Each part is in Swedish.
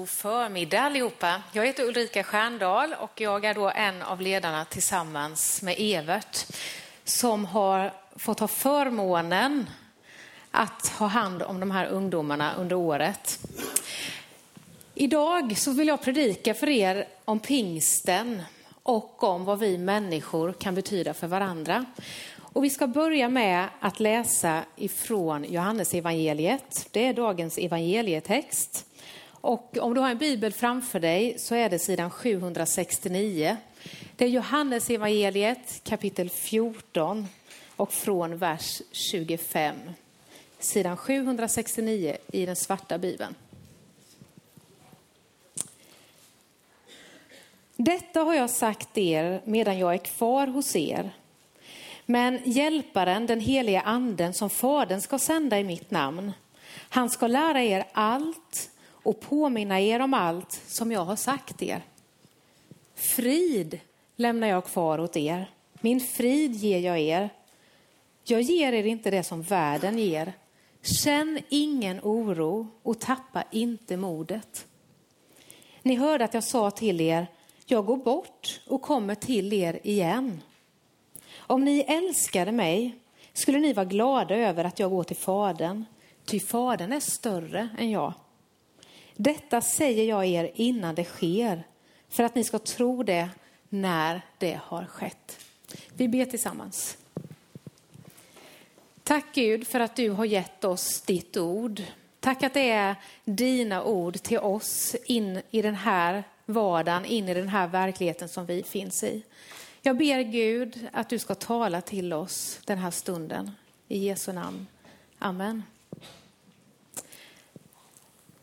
God förmiddag allihopa. Jag heter Ulrika Stjärndal och jag är då en av ledarna tillsammans med Evert som har fått ha förmånen att ha hand om de här ungdomarna under året. Idag så vill jag predika för er om pingsten och om vad vi människor kan betyda för varandra. Och vi ska börja med att läsa ifrån Johannes evangeliet. Det är dagens evangelietext. Och om du har en bibel framför dig så är det sidan 769. Det är Johannes evangeliet kapitel 14 och från vers 25. Sidan 769 i den svarta bibeln. Detta har jag sagt er medan jag är kvar hos er. Men hjälparen, den heliga anden som Fadern ska sända i mitt namn, han ska lära er allt och påminna er om allt som jag har sagt er. Frid lämnar jag kvar åt er. Min frid ger jag er. Jag ger er inte det som världen ger. Känn ingen oro och tappa inte modet. Ni hörde att jag sa till er, jag går bort och kommer till er igen. Om ni älskade mig skulle ni vara glada över att jag går till Fadern, ty Fadern är större än jag. Detta säger jag er innan det sker, för att ni ska tro det när det har skett. Vi ber tillsammans. Tack Gud för att du har gett oss ditt ord. Tack att det är dina ord till oss in i den här vardagen, in i den här verkligheten som vi finns i. Jag ber Gud att du ska tala till oss den här stunden. I Jesu namn. Amen.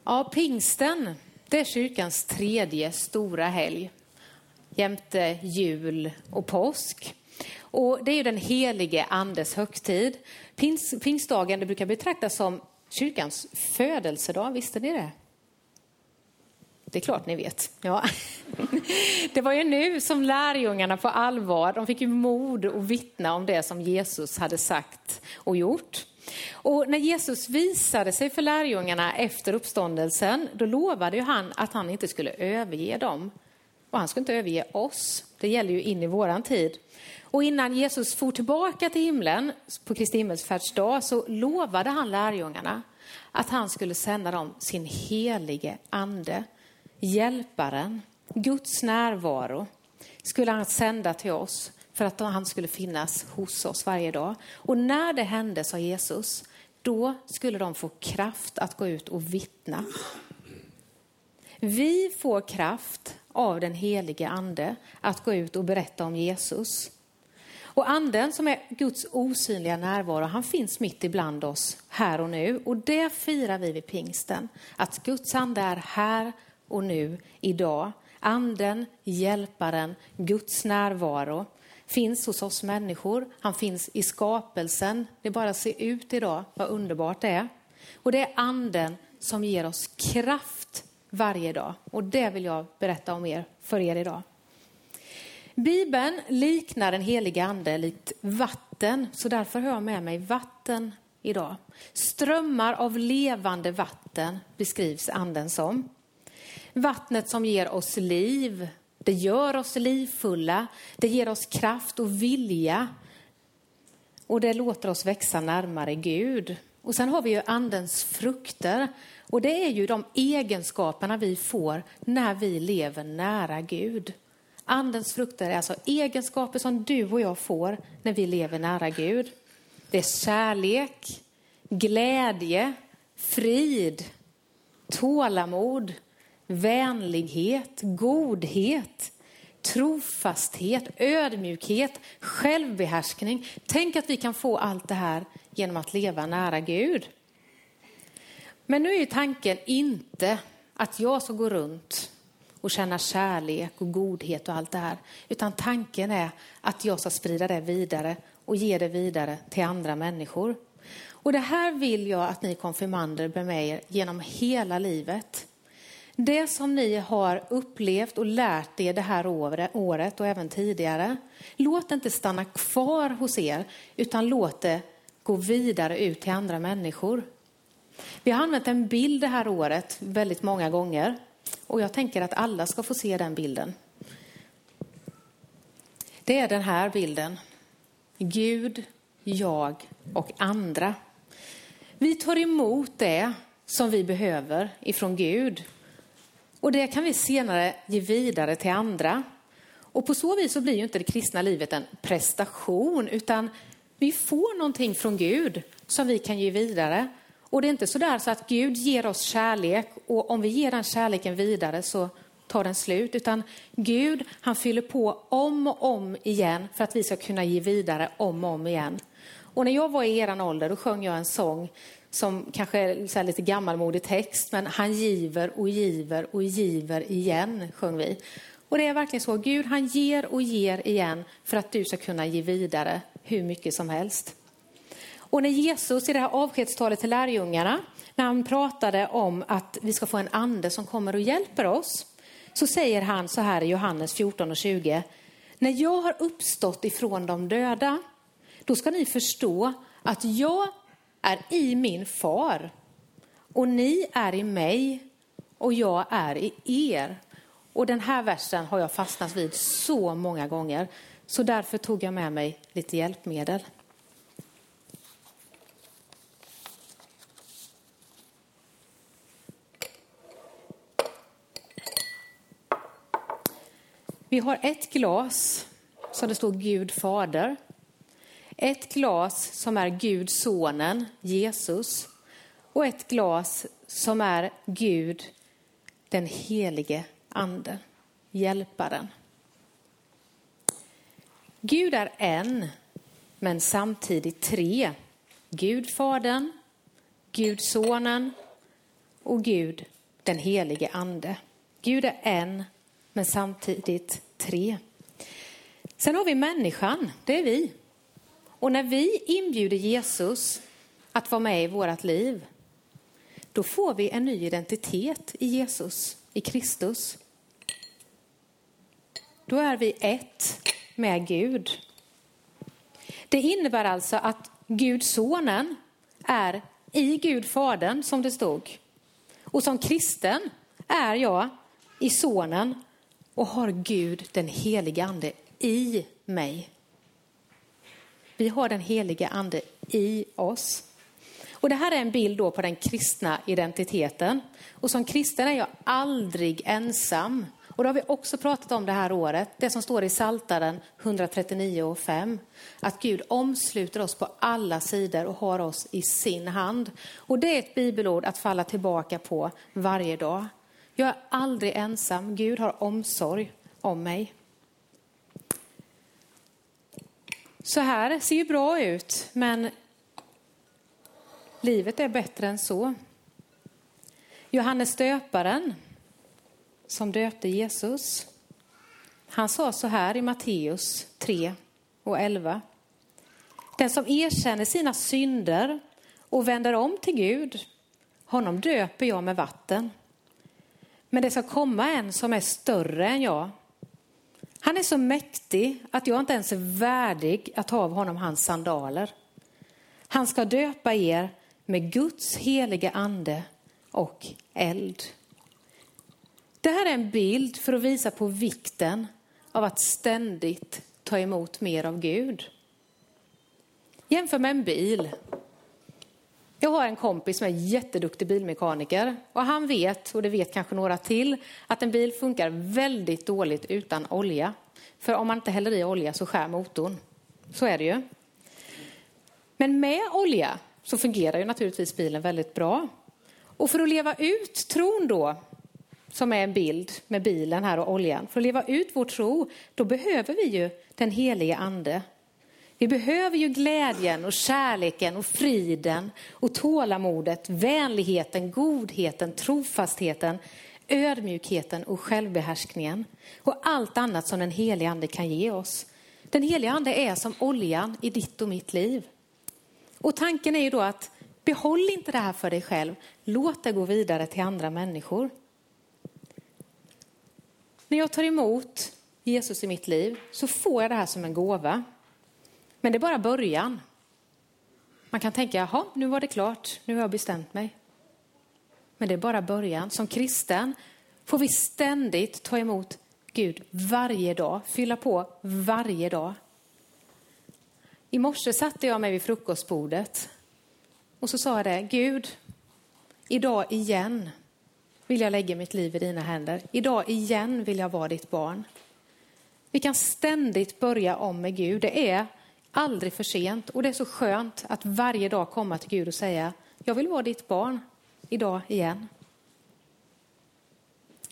Ja, pingsten, det är kyrkans tredje stora helg jämte jul och påsk. Och det är ju den helige andes högtid. Pins, pingstdagen det brukar betraktas som kyrkans födelsedag, visste ni det? Det är klart ni vet. Ja. Det var ju nu som lärjungarna på allvar, de fick ju mod att vittna om det som Jesus hade sagt och gjort. Och när Jesus visade sig för lärjungarna efter uppståndelsen, då lovade ju han att han inte skulle överge dem. Och han skulle inte överge oss. Det gäller ju in i våran tid. Och innan Jesus for tillbaka till himlen på Kristi himmelsfärdsdag så lovade han lärjungarna att han skulle sända dem sin helige ande, hjälparen, Guds närvaro skulle han sända till oss för att han skulle finnas hos oss varje dag. Och när det hände, sa Jesus, då skulle de få kraft att gå ut och vittna. Vi får kraft av den helige ande att gå ut och berätta om Jesus. Och anden som är Guds osynliga närvaro, han finns mitt ibland oss här och nu. Och det firar vi vid pingsten. Att Guds ande är här och nu, idag. Anden, hjälparen, Guds närvaro finns hos oss människor. Han finns i skapelsen. Det bara ser ut idag vad underbart det är. Och det är anden som ger oss kraft varje dag. Och det vill jag berätta om er för er idag. Bibeln liknar den heliga ande likt vatten, så därför har jag med mig vatten idag. Strömmar av levande vatten beskrivs anden som. Vattnet som ger oss liv, det gör oss livfulla, det ger oss kraft och vilja. Och det låter oss växa närmare Gud. Och sen har vi ju andens frukter. Och det är ju de egenskaperna vi får när vi lever nära Gud. Andens frukter är alltså egenskaper som du och jag får när vi lever nära Gud. Det är kärlek, glädje, frid, tålamod, vänlighet, godhet, trofasthet, ödmjukhet, självbehärskning. Tänk att vi kan få allt det här genom att leva nära Gud. Men nu är tanken inte att jag ska gå runt och känna kärlek och godhet och allt det här. Utan tanken är att jag ska sprida det vidare och ge det vidare till andra människor. Och det här vill jag att ni konfirmander bär med er genom hela livet. Det som ni har upplevt och lärt er det här året och även tidigare, låt det inte stanna kvar hos er, utan låt det gå vidare ut till andra människor. Vi har använt en bild det här året väldigt många gånger. Och jag tänker att alla ska få se den bilden. Det är den här bilden. Gud, jag och andra. Vi tar emot det som vi behöver ifrån Gud. Och det kan vi senare ge vidare till andra. Och på så vis så blir ju inte det kristna livet en prestation, utan vi får någonting från Gud som vi kan ge vidare. Och det är inte sådär så att Gud ger oss kärlek och om vi ger den kärleken vidare så tar den slut, utan Gud han fyller på om och om igen för att vi ska kunna ge vidare om och om igen. Och när jag var i eran ålder då sjöng jag en sång som kanske är lite gammalmodig text, men han giver och giver och giver igen, sjöng vi. Och det är verkligen så, Gud han ger och ger igen för att du ska kunna ge vidare hur mycket som helst. Och när Jesus i det här avskedstalet till lärjungarna, när han pratade om att vi ska få en ande som kommer och hjälper oss, så säger han så här i Johannes 14 och 20. När jag har uppstått ifrån de döda, då ska ni förstå att jag är i min far och ni är i mig och jag är i er. Och den här versen har jag fastnat vid så många gånger, så därför tog jag med mig lite hjälpmedel. Vi har ett glas som det står Gud fader. Ett glas som är Gud sonen, Jesus. Och ett glas som är Gud den helige anden, hjälparen. Gud är en, men samtidigt tre. Gud Fadern, Gud Sonen och Gud den helige Ande. Gud är en, men samtidigt tre. Sen har vi människan, det är vi. Och när vi inbjuder Jesus att vara med i vårt liv, då får vi en ny identitet i Jesus, i Kristus. Då är vi ett med Gud. Det innebär alltså att Gud sonen är i Gud fadern som det stod. Och som kristen är jag i sonen och har Gud den helige ande i mig. Vi har den helige ande i oss. Och det här är en bild då på den kristna identiteten. Och som kristen är jag aldrig ensam. Och det har vi också pratat om det här året, det som står i Saltaren 139 och 5. Att Gud omsluter oss på alla sidor och har oss i sin hand. Och det är ett bibelord att falla tillbaka på varje dag. Jag är aldrig ensam, Gud har omsorg om mig. Så här ser ju bra ut, men livet är bättre än så. Johannes döparen, som döpte Jesus, han sa så här i Matteus 3 och 11. Den som erkänner sina synder och vänder om till Gud, honom döper jag med vatten. Men det ska komma en som är större än jag. Han är så mäktig att jag inte ens är värdig att ha av honom hans sandaler. Han ska döpa er med Guds heliga ande och eld. Det här är en bild för att visa på vikten av att ständigt ta emot mer av Gud. Jämför med en bil. Jag har en kompis som är jätteduktig bilmekaniker och han vet, och det vet kanske några till, att en bil funkar väldigt dåligt utan olja. För om man inte häller i olja så skär motorn. Så är det ju. Men med olja så fungerar ju naturligtvis bilen väldigt bra. Och för att leva ut tron då, som är en bild med bilen här och oljan, för att leva ut vår tro, då behöver vi ju den helige ande vi behöver ju glädjen och kärleken och friden och tålamodet, vänligheten, godheten, trofastheten, ödmjukheten och självbehärskningen och allt annat som den heliga ande kan ge oss. Den heliga ande är som oljan i ditt och mitt liv. Och tanken är ju då att behåll inte det här för dig själv, låt det gå vidare till andra människor. När jag tar emot Jesus i mitt liv så får jag det här som en gåva. Men det är bara början. Man kan tänka, jaha, nu var det klart, nu har jag bestämt mig. Men det är bara början. Som kristen får vi ständigt ta emot Gud varje dag, fylla på varje dag. I morse satte jag mig vid frukostbordet och så sa jag det, Gud, idag igen vill jag lägga mitt liv i dina händer. Idag igen vill jag vara ditt barn. Vi kan ständigt börja om med Gud. Det är aldrig för sent och det är så skönt att varje dag komma till Gud och säga, jag vill vara ditt barn idag igen.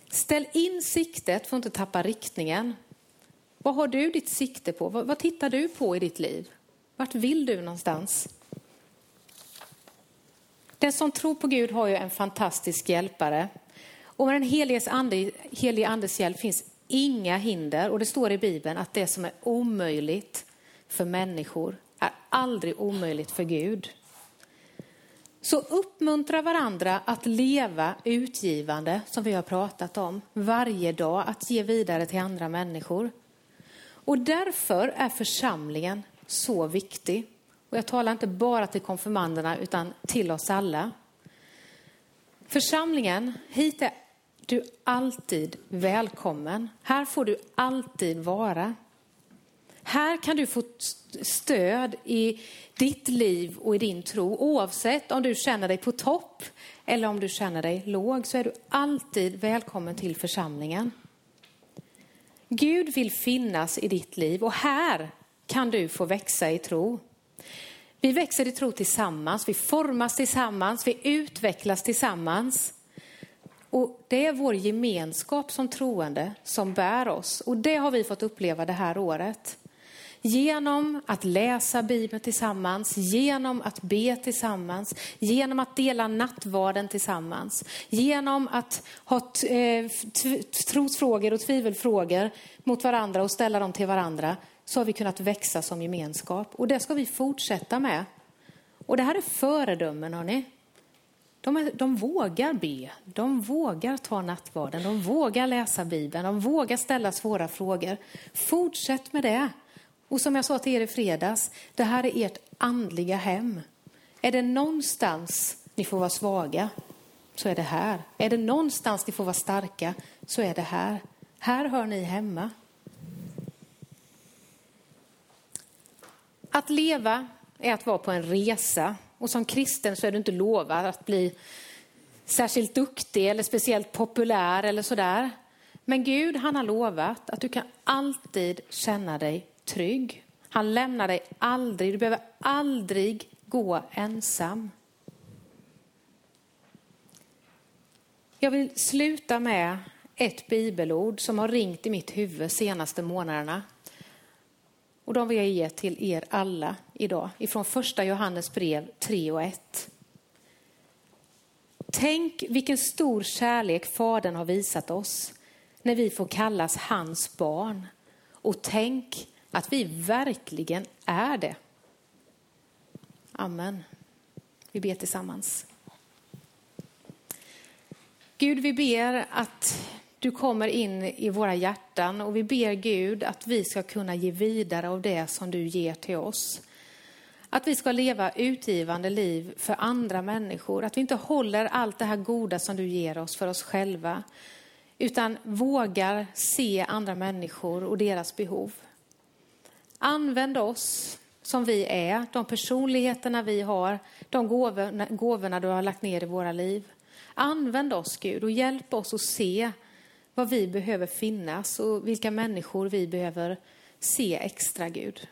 Ställ in siktet för att inte tappa riktningen. Vad har du ditt sikte på? Vad, vad tittar du på i ditt liv? Vart vill du någonstans? Den som tror på Gud har ju en fantastisk hjälpare. Och med den heliges ande, helige andes hjälp finns inga hinder. Och det står i Bibeln att det som är omöjligt för människor är aldrig omöjligt för Gud. Så uppmuntra varandra att leva utgivande, som vi har pratat om, varje dag, att ge vidare till andra människor. Och därför är församlingen så viktig. Och jag talar inte bara till konfirmanderna utan till oss alla. Församlingen, hit är du alltid välkommen. Här får du alltid vara. Här kan du få stöd i ditt liv och i din tro. Oavsett om du känner dig på topp eller om du känner dig låg så är du alltid välkommen till församlingen. Gud vill finnas i ditt liv och här kan du få växa i tro. Vi växer i tro tillsammans, vi formas tillsammans, vi utvecklas tillsammans. Och det är vår gemenskap som troende som bär oss. Och det har vi fått uppleva det här året. Genom att läsa Bibeln tillsammans, genom att be tillsammans, genom att dela nattvarden tillsammans, genom att ha eh, trosfrågor och tvivelfrågor mot varandra och ställa dem till varandra, så har vi kunnat växa som gemenskap. Och det ska vi fortsätta med. Och det här är föredömen, hörni. De, är, de vågar be, de vågar ta nattvarden, de vågar läsa Bibeln, de vågar ställa svåra frågor. Fortsätt med det. Och som jag sa till er i fredags, det här är ert andliga hem. Är det någonstans ni får vara svaga, så är det här. Är det någonstans ni får vara starka, så är det här. Här hör ni hemma. Att leva är att vara på en resa. Och som kristen så är du inte lovad att bli särskilt duktig eller speciellt populär eller sådär. Men Gud han har lovat att du kan alltid känna dig trygg. Han lämnar dig aldrig, du behöver aldrig gå ensam. Jag vill sluta med ett bibelord som har ringt i mitt huvud senaste månaderna. Och de vill jag ge till er alla idag, ifrån första Johannes brev 3 och 1. Tänk vilken stor kärlek Fadern har visat oss när vi får kallas hans barn. Och tänk att vi verkligen är det. Amen. Vi ber tillsammans. Gud, vi ber att du kommer in i våra hjärtan och vi ber Gud att vi ska kunna ge vidare av det som du ger till oss. Att vi ska leva utgivande liv för andra människor. Att vi inte håller allt det här goda som du ger oss för oss själva. Utan vågar se andra människor och deras behov. Använd oss som vi är, de personligheterna vi har, de gåvorna, gåvorna du har lagt ner i våra liv. Använd oss Gud och hjälp oss att se var vi behöver finnas och vilka människor vi behöver se extra Gud.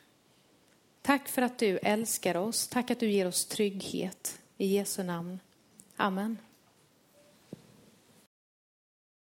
Tack för att du älskar oss. Tack att du ger oss trygghet. I Jesu namn. Amen.